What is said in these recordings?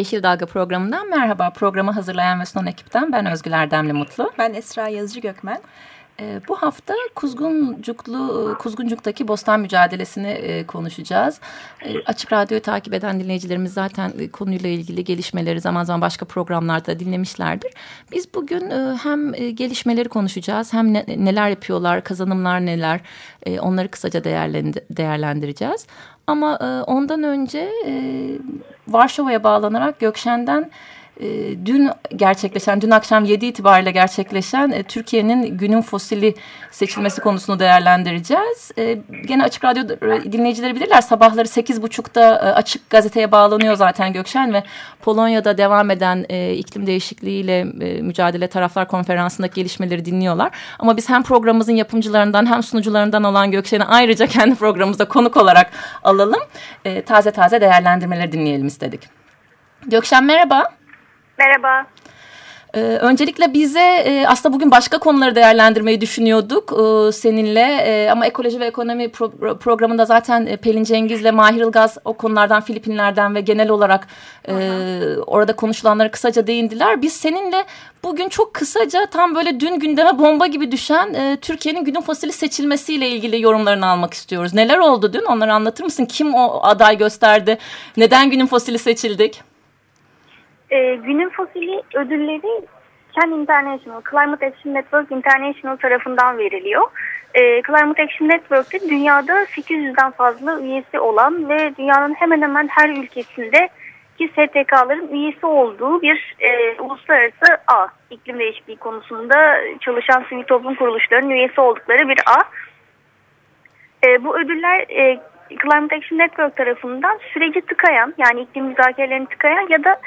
Yeşil Dalga programından merhaba. Programı hazırlayan ve sunan ekipten ben Özgül Erdemli Mutlu. Ben Esra Yazıcı Gökmen. Ee, bu hafta Kuzguncuklu Kuzguncuk'taki bostan mücadelesini e, konuşacağız. E, Açık Radyo'yu takip eden dinleyicilerimiz zaten e, konuyla ilgili gelişmeleri zaman zaman başka programlarda dinlemişlerdir. Biz bugün e, hem e, gelişmeleri konuşacağız hem ne, neler yapıyorlar, kazanımlar neler e, onları kısaca değerlendireceğiz. Ama e, ondan önce e, Varşova'ya bağlanarak Gökşen'den e, dün gerçekleşen, dün akşam 7 itibariyle gerçekleşen e, Türkiye'nin günün fosili seçilmesi konusunu değerlendireceğiz. E, gene Açık Radyo dinleyicileri bilirler sabahları 8.30'da e, Açık Gazete'ye bağlanıyor zaten Gökşen ve Polonya'da devam eden e, iklim değişikliğiyle mücadele taraflar konferansındaki gelişmeleri dinliyorlar. Ama biz hem programımızın yapımcılarından hem sunucularından olan Gökşen'i ayrıca kendi programımızda konuk olarak alalım. Taze taze değerlendirmeleri dinleyelim istedik. Gökşen merhaba. Merhaba. Ee, öncelikle bize e, aslında bugün başka konuları değerlendirmeyi düşünüyorduk e, seninle e, ama ekoloji ve ekonomi pro programında zaten e, Pelin Cengiz'le Mahir Ilgaz o konulardan Filipinler'den ve genel olarak e, orada konuşulanlara kısaca değindiler. Biz seninle bugün çok kısaca tam böyle dün gündeme bomba gibi düşen e, Türkiye'nin günün fosili seçilmesiyle ilgili yorumlarını almak istiyoruz. Neler oldu dün onları anlatır mısın? Kim o aday gösterdi? Neden günün fosili seçildik? E, günün fosili ödülleri Ken International, Climate Action Network International tarafından veriliyor. E, Climate Action Network'te dünyada 800'den fazla üyesi olan ve dünyanın hemen hemen her ülkesinde ki STK'ların üyesi olduğu bir e, uluslararası ağ. İklim değişikliği konusunda çalışan sivil toplum kuruluşlarının üyesi oldukları bir ağ. E, bu ödüller e, Climate Action Network tarafından süreci tıkayan yani iklim müzakerelerini tıkayan ya da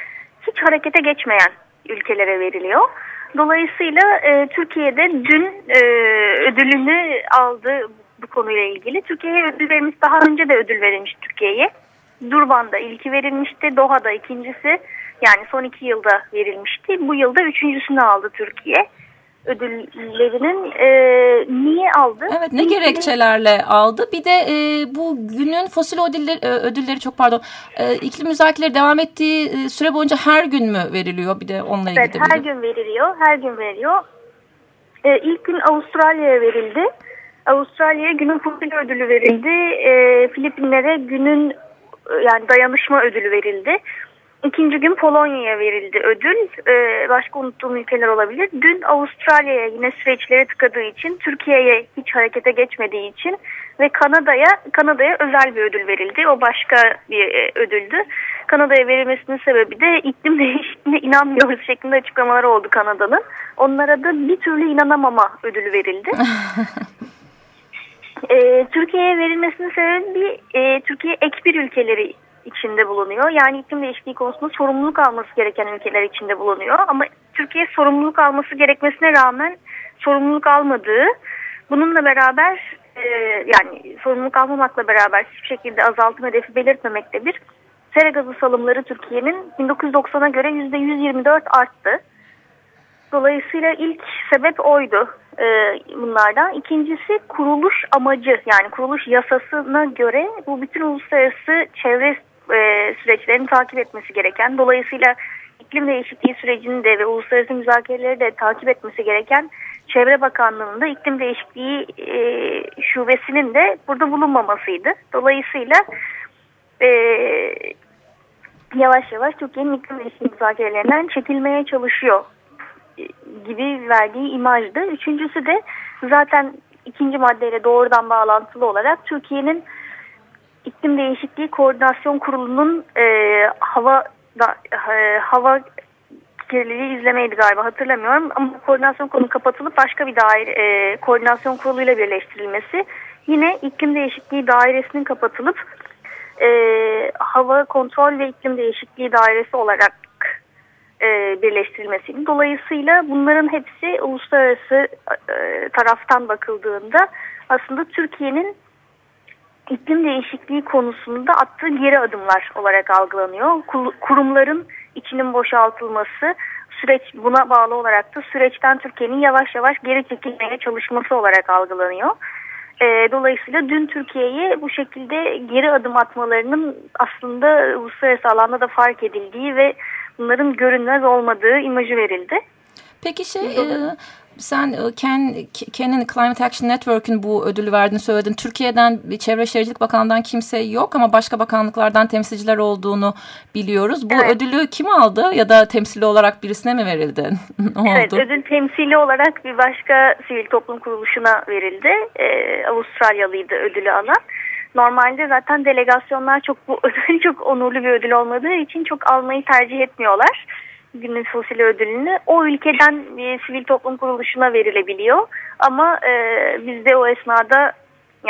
hiç harekete geçmeyen ülkelere veriliyor. Dolayısıyla e, Türkiye'de dün e, ödülünü aldı bu konuyla ilgili. Türkiye'ye ödül verilmiş, daha önce de ödül verilmiş Türkiye'ye. Durban'da ilki verilmişti, Doha'da ikincisi yani son iki yılda verilmişti. Bu yılda üçüncüsünü aldı Türkiye ödüllerinin e, niye aldı? Evet ne gerekçelerle aldı? Bir de e, bu günün fosil ödülleri, e, ödülleri çok pardon e, iklim müzakereleri devam ettiği e, süre boyunca her gün mü veriliyor? Bir de onunla ilgili. Evet her gün veriliyor. Her gün veriliyor. E, ilk gün Avustralya'ya verildi. Avustralya'ya günün fosil ödülü verildi. E, Filipinlere günün e, yani dayanışma ödülü verildi. İkinci gün Polonya'ya verildi ödül. Ee, başka unuttuğum ülkeler olabilir. Dün Avustralya'ya yine süreçleri tıkadığı için, Türkiye'ye hiç harekete geçmediği için ve Kanada'ya Kanada'ya özel bir ödül verildi. O başka bir e, ödüldü. Kanada'ya verilmesinin sebebi de iklim değişikliğine inanmıyoruz şeklinde açıklamaları oldu Kanada'nın. Onlara da bir türlü inanamama ödülü verildi. e, Türkiye'ye verilmesinin sebebi e, Türkiye ek bir ülkeleri içinde bulunuyor. Yani iklim değişikliği konusunda sorumluluk alması gereken ülkeler içinde bulunuyor. Ama Türkiye sorumluluk alması gerekmesine rağmen sorumluluk almadığı, bununla beraber e, yani sorumluluk almamakla beraber hiçbir şekilde azaltım hedefi belirtmemekte bir sera gazı salımları Türkiye'nin 1990'a göre %124 arttı. Dolayısıyla ilk sebep oydu e, bunlardan. İkincisi kuruluş amacı yani kuruluş yasasına göre bu bütün uluslararası çevre e, süreçlerini takip etmesi gereken, dolayısıyla iklim değişikliği sürecini de ve uluslararası müzakereleri de takip etmesi gereken Çevre Bakanlığı'nın da iklim değişikliği e, şubesinin de burada bulunmamasıydı. Dolayısıyla e, yavaş yavaş Türkiye'nin iklim değişikliği müzakerelerinden çekilmeye çalışıyor e, gibi verdiği imajdı. Üçüncüsü de zaten ikinci maddeyle doğrudan bağlantılı olarak Türkiye'nin İklim Değişikliği Koordinasyon Kurulu'nun e, hava da, e, hava kirliliği izlemeydi galiba hatırlamıyorum. Ama koordinasyon kurulu kapatılıp başka bir daire, e, koordinasyon kuruluyla birleştirilmesi. Yine iklim değişikliği dairesinin kapatılıp e, hava kontrol ve iklim değişikliği dairesi olarak e, birleştirilmesiydi. Dolayısıyla bunların hepsi uluslararası e, taraftan bakıldığında aslında Türkiye'nin iklim değişikliği konusunda attığı geri adımlar olarak algılanıyor. Kurumların içinin boşaltılması, süreç buna bağlı olarak da süreçten Türkiye'nin yavaş yavaş geri çekilmeye çalışması olarak algılanıyor. E, dolayısıyla dün Türkiye'ye bu şekilde geri adım atmalarının aslında uluslararası alanda da fark edildiği ve bunların görünmez olmadığı imajı verildi. Peki şey e, sen e, Ken, Ken'in Climate Action Network'ün bu ödülü verdiğini söyledin. Türkiye'den Çevre Şehircilik Bakanlığı'ndan kimse yok ama başka bakanlıklardan temsilciler olduğunu biliyoruz. Bu evet. ödülü kim aldı ya da temsili olarak birisine mi verildi? evet ödül temsili olarak bir başka sivil toplum kuruluşuna verildi. Ee, Avustralyalıydı ödülü alan. Normalde zaten delegasyonlar çok bu ödül çok onurlu bir ödül olmadığı için çok almayı tercih etmiyorlar günün fosili ödülünü o ülkeden bir sivil toplum kuruluşuna verilebiliyor. Ama e, biz de o esnada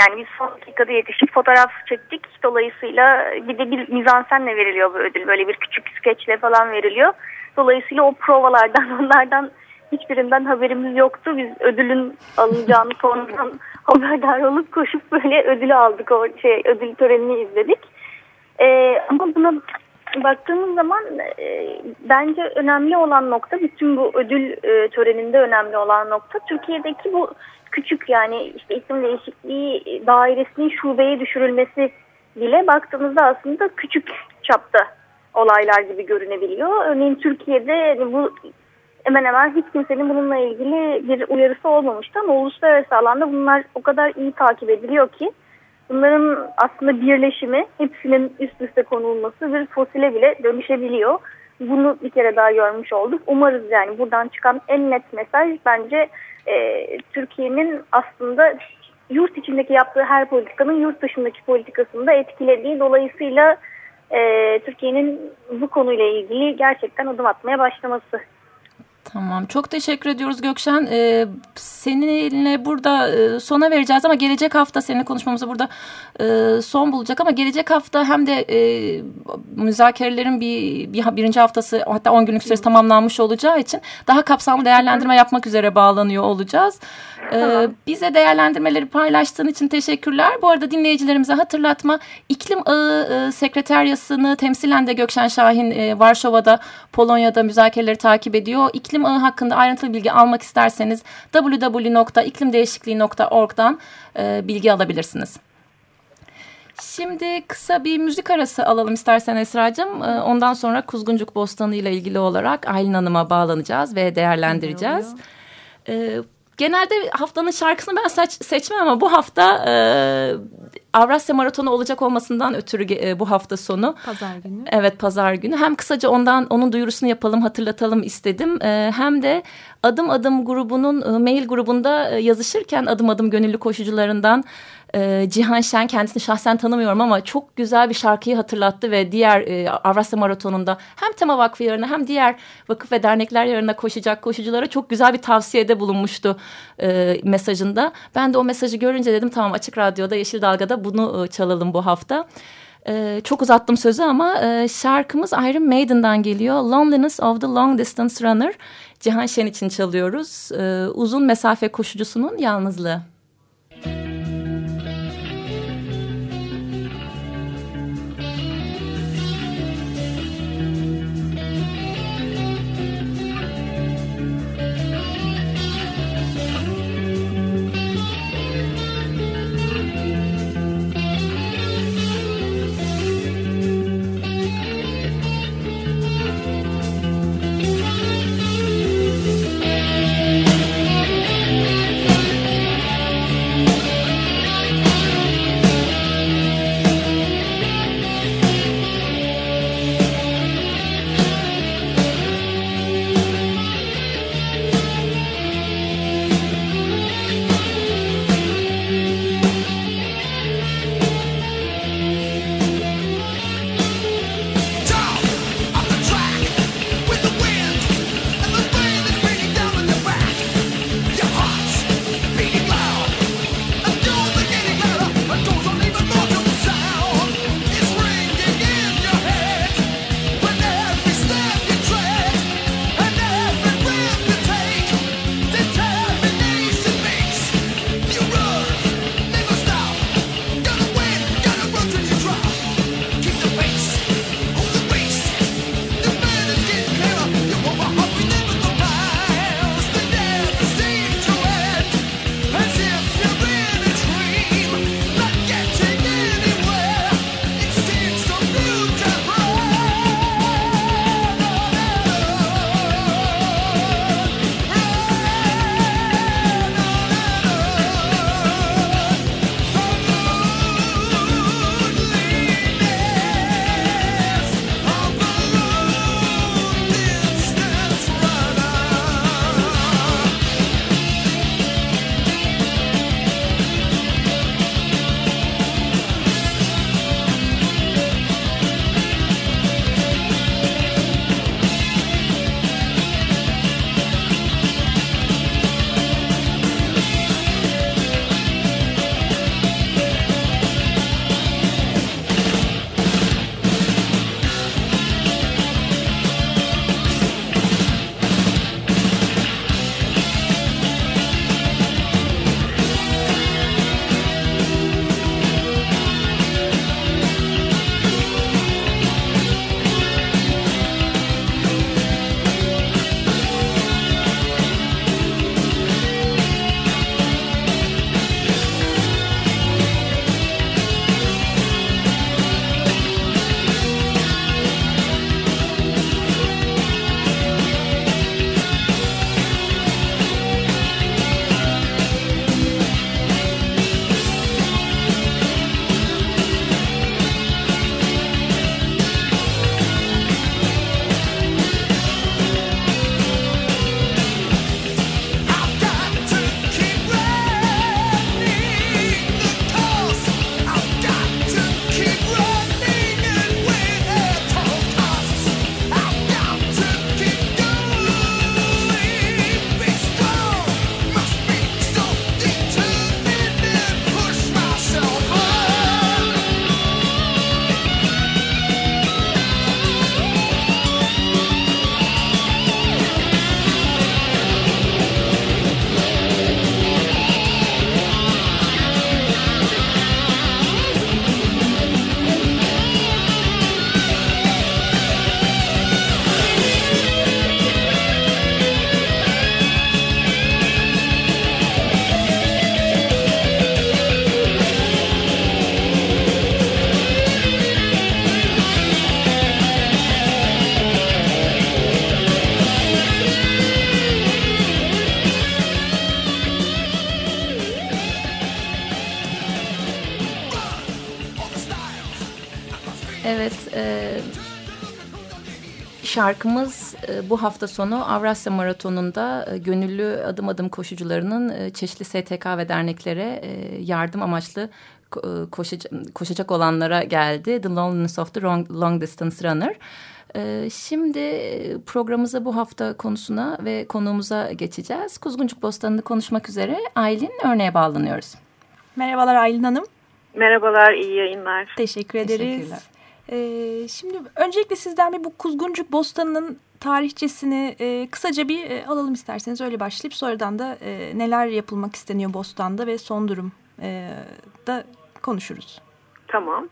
yani biz son dakikada yetişip fotoğraf çektik. Dolayısıyla bir de bir mizansenle veriliyor bu ödül. Böyle bir küçük skeçle falan veriliyor. Dolayısıyla o provalardan onlardan hiçbirinden haberimiz yoktu. Biz ödülün alınacağını sonradan haberdar olup koşup böyle ödülü aldık. O şey ödül törenini izledik. Ee, ama buna baktığımız zaman e, bence önemli olan nokta bütün bu ödül e, töreninde önemli olan nokta Türkiye'deki bu küçük yani işte iklim değişikliği dairesinin şubeye düşürülmesi bile baktığımızda aslında küçük çapta olaylar gibi görünebiliyor. Örneğin Türkiye'de hani bu hemen hemen hiç kimsenin bununla ilgili bir uyarısı olmamıştı ama uluslararası alanda bunlar o kadar iyi takip ediliyor ki bunların aslında birleşimi hepsinin üst üste konulması bir fosile bile dönüşebiliyor. Bunu bir kere daha görmüş olduk. Umarız yani buradan çıkan en net mesaj bence e, Türkiye'nin aslında yurt içindeki yaptığı her politikanın yurt dışındaki politikasını da etkilediği dolayısıyla e, Türkiye'nin bu konuyla ilgili gerçekten adım atmaya başlaması Tamam. Çok teşekkür ediyoruz Gökşen. Ee, seninle burada e, sona vereceğiz ama gelecek hafta seninle konuşmamızı burada e, son bulacak ama gelecek hafta hem de e, müzakerelerin bir, bir birinci haftası hatta 10 günlük süresi tamamlanmış olacağı için daha kapsamlı değerlendirme yapmak üzere bağlanıyor olacağız. Ee, bize değerlendirmeleri paylaştığın için teşekkürler. Bu arada dinleyicilerimize hatırlatma iklim ağı e, sekreteryasını temsilen de Gökşen Şahin e, Varşova'da Polonya'da müzakereleri takip ediyor. İklim ağı hakkında ayrıntılı bilgi almak isterseniz www.iklimdeğişikliği.org'dan e, bilgi alabilirsiniz. Şimdi kısa bir müzik arası alalım istersen Esra'cığım. Ee, ondan sonra Kuzguncuk Bostanı ile ilgili olarak Aylin Hanım'a bağlanacağız ve değerlendireceğiz. Genelde haftanın şarkısını ben seç, seçmem ama bu hafta e, Avrasya Maratonu olacak olmasından ötürü e, bu hafta sonu. Pazar günü. Evet pazar günü. Hem kısaca ondan onun duyurusunu yapalım hatırlatalım istedim. E, hem de adım adım grubunun e, mail grubunda e, yazışırken adım adım gönüllü koşucularından e, Cihan Şen kendisini şahsen tanımıyorum ama çok güzel bir şarkıyı hatırlattı ve diğer e, Avrasya Maratonu'nda hem Tema Vakfı yarına hem diğer vakıf ve dernekler yarına koşacak koşuculara çok güzel bir tavsiyede bulunmuştu e, mesajında. Ben de o mesajı görünce dedim tamam Açık Radyo'da Yeşil Dalga'da bunu e, çalalım bu hafta. Ee, çok uzattım sözü ama e, şarkımız Iron Maiden'dan geliyor. Loneliness of the Long Distance Runner. Cihan Şen için çalıyoruz. Ee, uzun mesafe koşucusunun yalnızlığı. Şarkımız e, bu hafta sonu Avrasya Maratonu'nda e, gönüllü adım adım koşucularının e, çeşitli STK ve derneklere yardım amaçlı koşacak, koşacak olanlara geldi. The Loneliness of the Long, Long Distance Runner. Şimdi programımıza bu hafta konusuna ve konuğumuza geçeceğiz. Kuzguncuk Bostanı'nı konuşmak üzere Aylin Örneğe bağlanıyoruz. Merhabalar Aylin Hanım. Merhabalar, iyi yayınlar. Teşekkür ederiz. Ee, şimdi öncelikle sizden bir bu Kuzguncuk Bostanı'nın tarihçesini e, kısaca bir e, alalım isterseniz. Öyle başlayıp sonradan da e, neler yapılmak isteniyor Bostan'da ve son durum e, da konuşuruz. Tamam.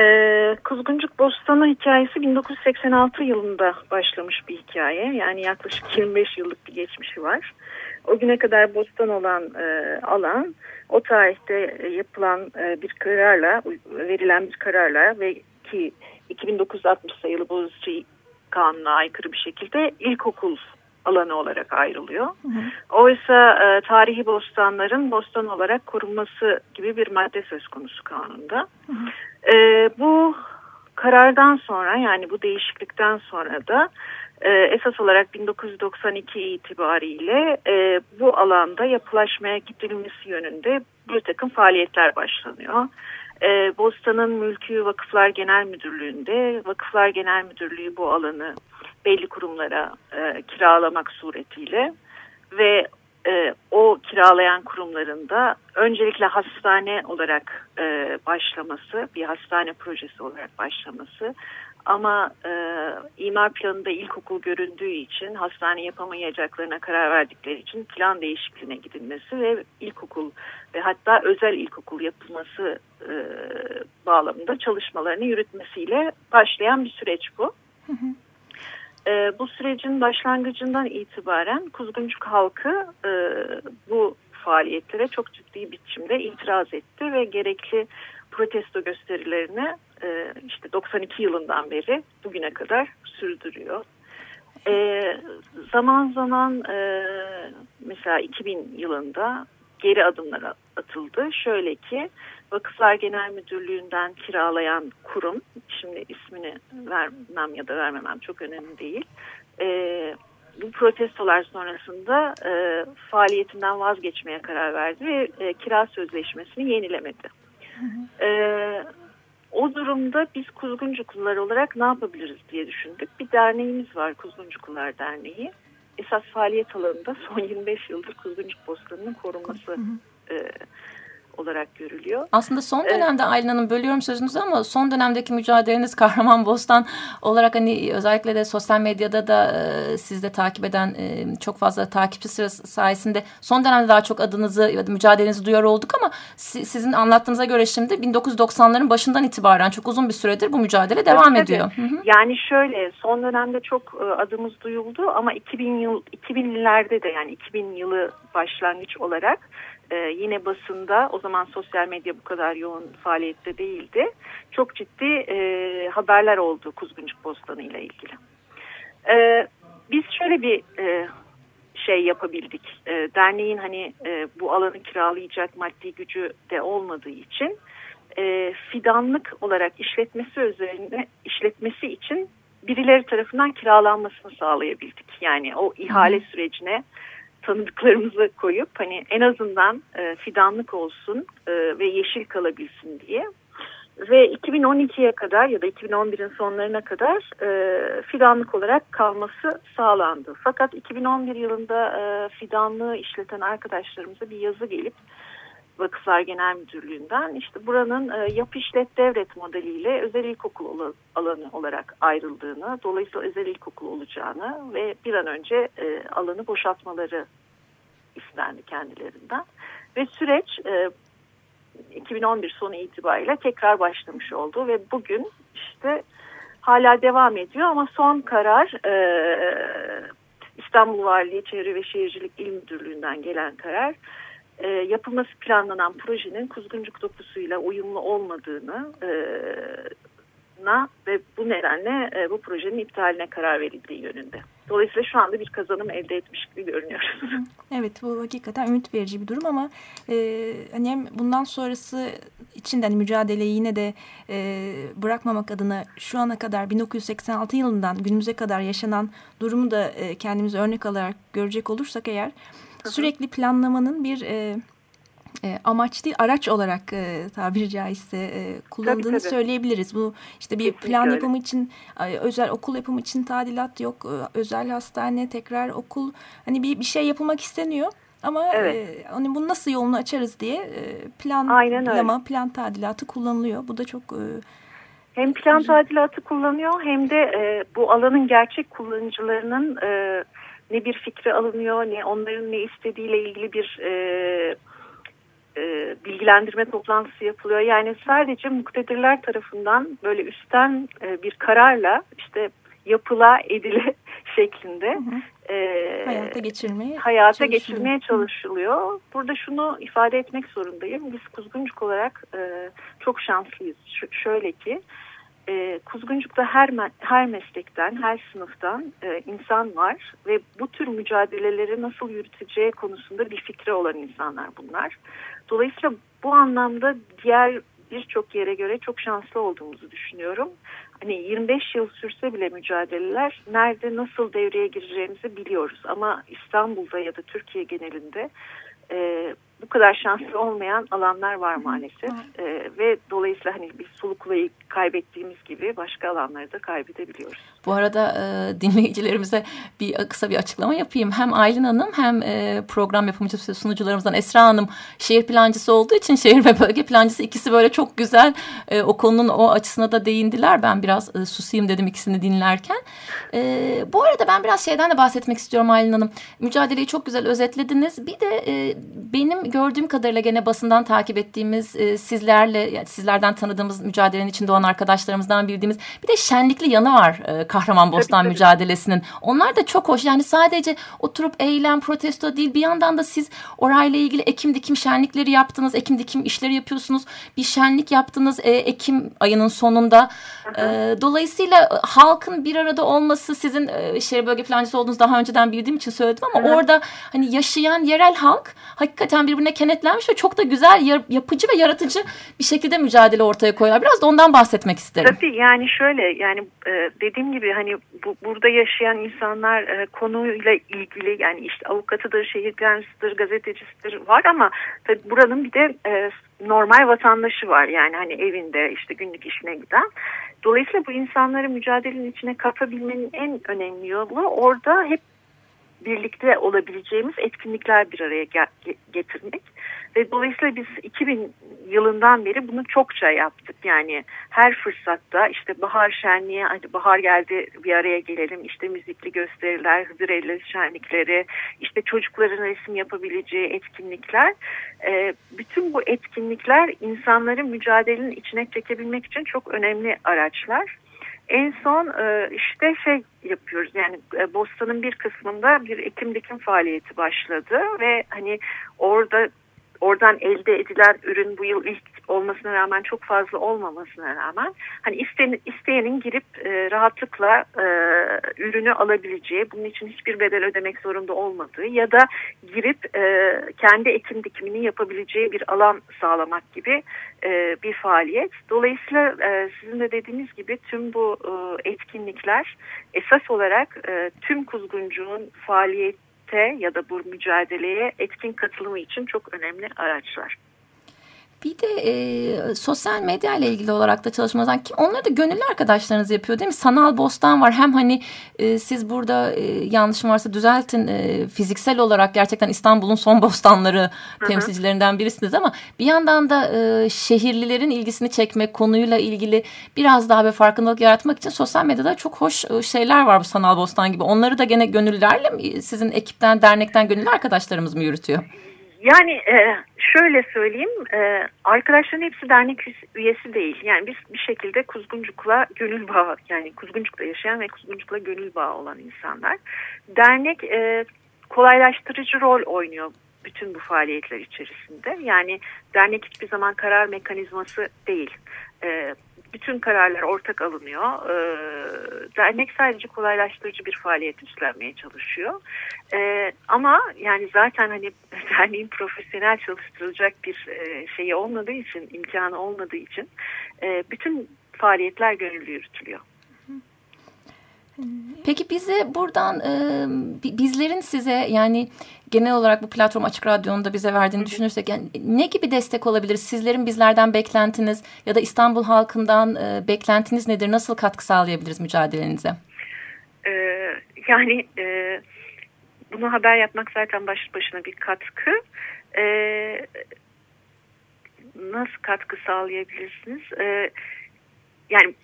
Ee, Kuzguncuk Bostanı hikayesi 1986 yılında başlamış bir hikaye. Yani yaklaşık 25 yıllık bir geçmişi var. O güne kadar bostan olan e, alan o tarihte yapılan e, bir kararla, verilen bir kararla ve ki 2960 sayılı Boğaziçi Kanunu'na aykırı bir şekilde ilkokul alanı olarak ayrılıyor. Hı hı. Oysa e, tarihi bostanların bostan olarak korunması gibi bir madde söz konusu kanunda. Hı hı. E, bu karardan sonra yani bu değişiklikten sonra da e, esas olarak 1992 itibariyle e, bu alanda yapılaşmaya gidilmesi yönünde bir takım faaliyetler başlanıyor. E, Bostan'ın Mülkü Vakıflar Genel Müdürlüğü'nde Vakıflar Genel Müdürlüğü bu alanı belli kurumlara e, kiralamak suretiyle ve e, o kiralayan kurumlarında öncelikle hastane olarak e, başlaması, bir hastane projesi olarak başlaması ama e, imar planında ilkokul göründüğü için hastane yapamayacaklarına karar verdikleri için plan değişikliğine gidilmesi ve ilkokul ve hatta özel ilkokul yapılması e, bağlamında çalışmalarını yürütmesiyle başlayan bir süreç bu. Hı hı. E, bu sürecin başlangıcından itibaren Kuzguncuk halkı e, bu faaliyetlere çok ciddi biçimde itiraz etti ve gerekli protesto gösterilerini e, işte 92 yılından beri bugüne kadar sürdürüyor. E, zaman zaman e, mesela 2000 yılında geri adımlar atıldı. Şöyle ki Vakıflar Genel Müdürlüğü'nden kiralayan kurum, şimdi ismini vermem ya da vermemem çok önemli değil. E, bu protestolar sonrasında e, faaliyetinden vazgeçmeye karar verdi ve e, kira sözleşmesini yenilemedi. Hı hı. E, o durumda biz Kuzguncukullar olarak ne yapabiliriz diye düşündük. Bir derneğimiz var Kuzguncukullar Derneği. Esas faaliyet alanında son 25 yıldır Kuzguncuk Bostanı'nın korunması hı hı. E, olarak görülüyor. Aslında son dönemde evet. Aylin Hanım bölüyorum sözünüzü ama son dönemdeki mücadeleniz Kahraman Bostan olarak hani özellikle de sosyal medyada da e, siz de takip eden e, çok fazla takipçi sırası sayesinde son dönemde daha çok adınızı mücadelenizi duyar olduk ama si, sizin anlattığınıza göre şimdi 1990'ların başından itibaren çok uzun bir süredir bu mücadele devam evet, ediyor. Yani şöyle son dönemde çok e, adımız duyuldu ama 2000 yıl 2000'lerde de yani 2000 yılı başlangıç olarak e, yine basında o zaman sosyal medya bu kadar yoğun faaliyette değildi. Çok ciddi e, haberler oldu Kuzguncuk Bostanı ile ilgili. E, biz şöyle bir e, şey yapabildik. E, derneğin hani e, bu alanı kiralayacak maddi gücü de olmadığı için e, fidanlık olarak işletmesi üzerine işletmesi için birileri tarafından kiralanmasını sağlayabildik. Yani o ihale sürecine tanıdıklarımızı koyup hani en azından e, fidanlık olsun e, ve yeşil kalabilsin diye. Ve 2012'ye kadar ya da 2011'in sonlarına kadar e, fidanlık olarak kalması sağlandı. Fakat 2011 yılında e, fidanlığı işleten arkadaşlarımıza bir yazı gelip Vakıflar Genel Müdürlüğü'nden işte buranın e, yap işlet devlet modeliyle özel ilkokul alanı olarak ayrıldığını, dolayısıyla özel ilkokul olacağını ve bir an önce e, alanı boşaltmaları istendi kendilerinden. Ve süreç e, 2011 sonu itibariyle tekrar başlamış oldu ve bugün işte hala devam ediyor ama son karar e, İstanbul Valiliği Çevre ve Şehircilik İl Müdürlüğü'nden gelen karar e, yapılması planlanan projenin kuzguncuk dokusuyla uyumlu olmadığını e, ve bu nedenle e, bu projenin iptaline karar verildiği yönünde. Dolayısıyla şu anda bir kazanım elde etmiş gibi görünüyoruz. Evet bu hakikaten ümit verici bir durum ama e, hani hem bundan sonrası için de hani mücadeleyi yine de e, bırakmamak adına şu ana kadar 1986 yılından günümüze kadar yaşanan durumu da e, kendimize örnek alarak görecek olursak eğer sürekli planlamanın bir e, e, amaç değil araç olarak e, tabiri caizse e, kullanıldığını tabii, tabii. söyleyebiliriz. Bu işte bir Kesinlikle plan öyle. yapımı için e, özel okul yapımı için tadilat yok. e, özel hastane tekrar okul hani bir, bir şey yapılmak isteniyor. Ama Evet. e, hani bunu nasıl yolunu açarız diye e, planlama, plan tadilatı kullanılıyor. Bu da çok e, Hem plan tadilatı kullanıyor hem de e, bu alanın gerçek kullanıcılarının e, ne bir fikri alınıyor ne onların ne istediğiyle ilgili bir e, e, bilgilendirme toplantısı yapılıyor. Yani sadece muktedirler tarafından böyle üstten e, bir kararla işte yapıla edile şeklinde e, hayata geçirmeye hayata çalışılıyor. geçirmeye çalışılıyor. Burada şunu ifade etmek zorundayım. Biz Kuzguncuk olarak e, çok şanslıyız. Ş- şöyle ki e, Kuzguncuk'ta her her meslekten, her sınıftan e, insan var ve bu tür mücadeleleri nasıl yürüteceği konusunda bir fikri olan insanlar bunlar. Dolayısıyla bu anlamda diğer birçok yere göre çok şanslı olduğumuzu düşünüyorum. Hani 25 yıl sürse bile mücadeleler nerede nasıl devreye gireceğimizi biliyoruz. Ama İstanbul'da ya da Türkiye genelinde e, bu kadar şanslı olmayan alanlar var maalesef. E, ve dolayısıyla hani biz Suluklu'yu kaybettiğimiz gibi başka alanları da kaybedebiliyoruz. Bu arada e, dinleyicilerimize bir kısa bir açıklama yapayım. Hem Aylin Hanım hem e, program yapımcısı sunucularımızdan Esra Hanım şehir plancısı olduğu için şehir ve bölge plancısı ikisi böyle çok güzel e, o konunun o açısına da değindiler. Ben biraz e, susayım dedim ikisini dinlerken. E, bu arada ben biraz şeyden de bahsetmek istiyorum Aylin Hanım. Mücadeleyi çok güzel özetlediniz. Bir de e, benim gördüğüm kadarıyla gene basından takip ettiğimiz e, sizlerle yani sizlerden tanıdığımız mücadelenin içinde olan arkadaşlarımızdan bildiğimiz bir de şenlikli yanı var e, Kahramanbostan tabii. mücadelesinin. Onlar da çok hoş. Yani sadece oturup eylem, protesto değil bir yandan da siz orayla ilgili ekim dikim şenlikleri yaptınız. Ekim dikim işleri yapıyorsunuz. Bir şenlik yaptınız e, Ekim ayının sonunda. E, dolayısıyla e, halkın bir arada olması sizin e, şehir bölge plancısı olduğunuz daha önceden bildiğim için söyledim ama Hı hı. orada hani yaşayan yerel halk hakikaten birbirine kenetlenmiş ve çok da güzel yapıcı ve yaratıcı bir şekilde mücadele ortaya koyuyorlar. Biraz da ondan bahsetmek isterim. Tabii yani şöyle yani e, dediğim gibi hani bu, burada yaşayan insanlar e, konuyla ilgili yani işte avukatıdır, şehir plancısıdır, gazetecisidir var ama tabii buranın bir de e, normal vatandaşı var yani hani evinde işte günlük işine giden. Dolayısıyla bu insanları mücadelenin içine katabilmenin en önemli yolu orada hep birlikte olabileceğimiz etkinlikler bir araya ge- getirmek. Ve dolayısıyla biz 2000 yılından beri bunu çokça yaptık. Yani her fırsatta işte bahar şenliği, hadi bahar geldi bir araya gelelim. işte müzikli gösteriler, Hıdrellez şenlikleri, işte çocukların resim yapabileceği etkinlikler. Ee, bütün bu etkinlikler insanları mücadelenin içine çekebilmek için çok önemli araçlar. En son e, işte şey yapıyoruz yani e, Bostan'ın bir kısmında bir ekim dikim faaliyeti başladı ve hani orada oradan elde edilen ürün bu yıl ilk olmasına rağmen çok fazla olmamasına rağmen hani isteyen, isteyenin girip e, rahatlıkla e, ürünü alabileceği bunun için hiçbir bedel ödemek zorunda olmadığı ya da girip e, kendi ekim dikimini yapabileceği bir alan sağlamak gibi e, bir faaliyet. Dolayısıyla e, sizin de dediğiniz gibi tüm bu e, etkinlikler esas olarak e, tüm kuzguncuğun faaliyet ya da bu mücadeleye etkin katılımı için çok önemli araçlar. Bir de e, sosyal medya ile ilgili olarak da çalışmadan kim onları da gönüllü arkadaşlarınız yapıyor değil mi? Sanal Bostan var. Hem hani e, siz burada e, yanlışım varsa düzeltin e, fiziksel olarak gerçekten İstanbul'un son bostanları Hı hı. temsilcilerinden birisiniz ama bir yandan da e, şehirlilerin ilgisini çekmek konuyla ilgili biraz daha bir farkındalık yaratmak için sosyal medyada çok hoş şeyler var bu Sanal Bostan gibi. Onları da gene gönüllülerle mi sizin ekipten dernekten gönüllü arkadaşlarımız mı yürütüyor? Yani e, şöyle söyleyeyim, e, arkadaşların hepsi dernek üyesi değil. Yani biz bir şekilde Kuzguncuk'la gönül bağı, yani Kuzguncuk'ta yaşayan ve Kuzguncuk'la gönül bağı olan insanlar. Dernek e, kolaylaştırıcı rol oynuyor bütün bu faaliyetler içerisinde. Yani dernek hiçbir zaman karar mekanizması değil. E, bütün kararlar ortak alınıyor. E, dernek sadece kolaylaştırıcı bir faaliyet üstlenmeye çalışıyor. E, ama yani zaten hani derneğin profesyonel çalıştırılacak bir e, şeyi olmadığı için, imkanı olmadığı için e, bütün faaliyetler gönüllü yürütülüyor. Peki bize buradan e, bizlerin size yani genel olarak bu platform Açık Radyo'nun da bize verdiğini düşünürsek yani ne gibi destek olabilir? Sizlerin bizlerden beklentiniz ya da İstanbul halkından e, beklentiniz nedir? Nasıl katkı sağlayabiliriz mücadelenize? Ee, yani e, bunu haber yapmak zaten baş başına bir katkı. Ee, nasıl katkı sağlayabilirsiniz? Ee, yani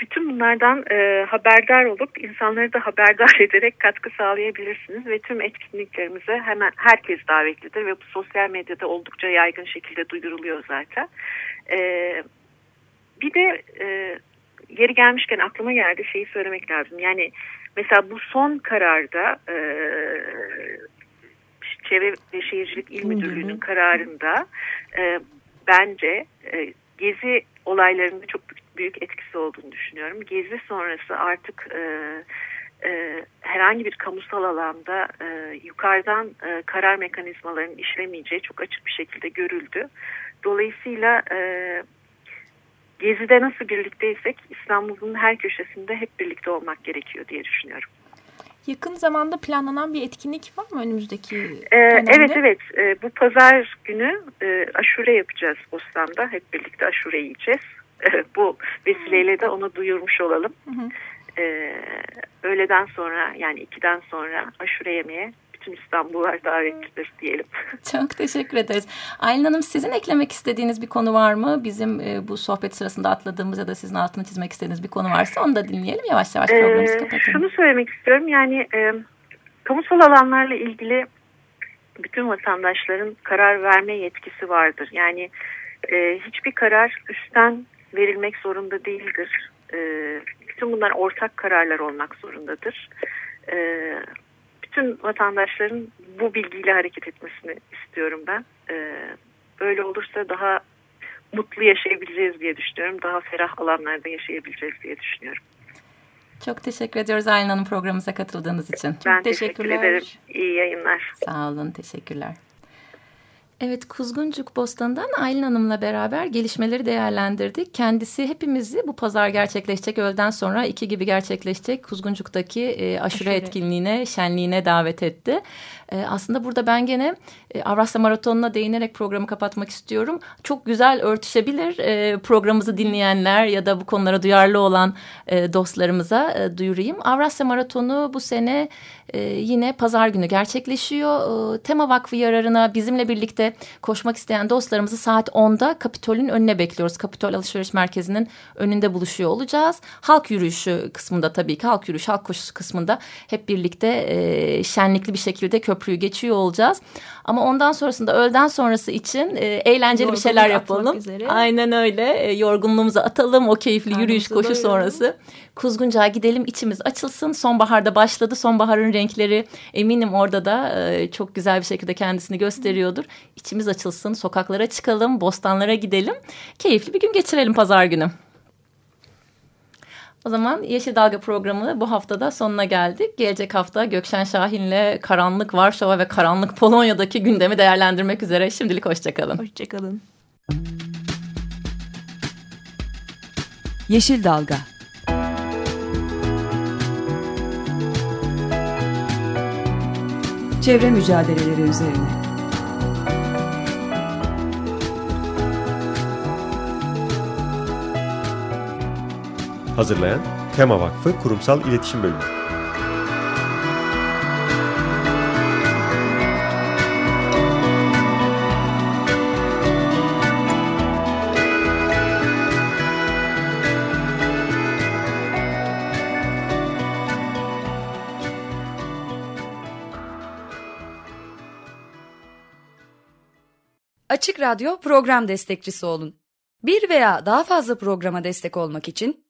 bütün bunlardan e, haberdar olup insanları da haberdar ederek katkı sağlayabilirsiniz ve tüm etkinliklerimize hemen herkes davetlidir ve bu sosyal medyada oldukça yaygın şekilde duyuruluyor zaten. E, bir de e, geri gelmişken aklıma geldi şeyi söylemek lazım. Yani mesela bu son kararda e, Çevre ve Şehircilik İl Müdürlüğü'nün kararında e, bence e, gezi olaylarında çok büyük etkisi olduğunu düşünüyorum. Gezi sonrası artık e, e, herhangi bir kamusal alanda e, yukarıdan e, karar mekanizmalarının işlemeyeceği çok açık bir şekilde görüldü. Dolayısıyla e, Gezi'de nasıl birlikteysek İstanbul'un her köşesinde hep birlikte olmak gerekiyor diye düşünüyorum. Yakın zamanda planlanan bir etkinlik var mı önümüzdeki ee, Evet evet ee, bu pazar günü e, aşure yapacağız Bostan'da hep birlikte aşure yiyeceğiz. bu vesileyle de onu duyurmuş olalım. Hı hı. Ee, öğleden sonra yani ikiden sonra aşure yemeye bütün İstanbullular davetlidir diyelim. Çok teşekkür ederiz. Aylin Hanım sizin eklemek istediğiniz bir konu var mı? Bizim e, bu sohbet sırasında atladığımız ya da sizin altını çizmek istediğiniz bir konu varsa onu da dinleyelim. Yavaş yavaş ee, programımızı ee, kapatalım. Şunu söylemek istiyorum yani e, kamusal alanlarla ilgili bütün vatandaşların karar verme yetkisi vardır. Yani e, hiçbir karar üstten verilmek zorunda değildir. E, bütün bunlar ortak kararlar olmak zorundadır. E, bütün vatandaşların bu bilgiyle hareket etmesini istiyorum ben. E, böyle olursa daha mutlu yaşayabileceğiz diye düşünüyorum. Daha ferah alanlarda yaşayabileceğiz diye düşünüyorum. Çok teşekkür ediyoruz Aylin Hanım programımıza katıldığınız için. Ben Çok teşekkür ederim. İyi yayınlar. Sağ olun. Teşekkürler. Evet Kuzguncuk Bostan'dan Aylin Hanım'la beraber gelişmeleri değerlendirdik. Kendisi hepimizi bu pazar gerçekleşecek öğleden sonra iki gibi gerçekleşecek Kuzguncuk'taki e, aşure, aşure etkinliğine, şenliğine davet etti. E, aslında burada ben gene e, Avrasya Maratonu'na değinerek programı kapatmak istiyorum. Çok güzel örtüşebilir e, programımızı dinleyenler ya da bu konulara duyarlı olan e, dostlarımıza e, duyurayım. Avrasya Maratonu bu sene e, yine pazar günü gerçekleşiyor. E, Tema Vakfı yararına bizimle birlikte koşmak isteyen dostlarımızı saat 10'da Kapitol'ün önüne bekliyoruz. Kapitol Alışveriş Merkezi'nin önünde buluşuyor olacağız. Halk yürüyüşü kısmında tabii ki halk yürüyüşü, halk koşusu kısmında hep birlikte e, şenlikli bir şekilde köprüyü geçiyor olacağız. Ama ondan sonrasında öğleden sonrası için e, eğlenceli bir şeyler yapalım. Üzere. Aynen öyle. E, yorgunluğumuzu atalım. O keyifli Karnımızı yürüyüş koşu doyuralım. sonrası. Kuzguncağa gidelim içimiz açılsın. Sonbaharda başladı. Sonbaharın renkleri eminim orada da e, çok güzel bir şekilde kendisini gösteriyordur. İçimiz açılsın. Sokaklara çıkalım. Bostanlara gidelim. Keyifli bir gün geçirelim pazar günü. O zaman Yeşil Dalga programı bu haftada sonuna geldik. Gelecek hafta Gökşen Şahin'le Karanlık Varşova ve Karanlık Polonya'daki gündemi değerlendirmek üzere. Şimdilik hoşçakalın. Hoşçakalın. Yeşil Dalga Çevre mücadeleleri üzerine Hazırlayan Tema Vakfı Kurumsal İletişim Bölümü. Açık Radyo program destekçisi olun. Bir veya daha fazla programa destek olmak için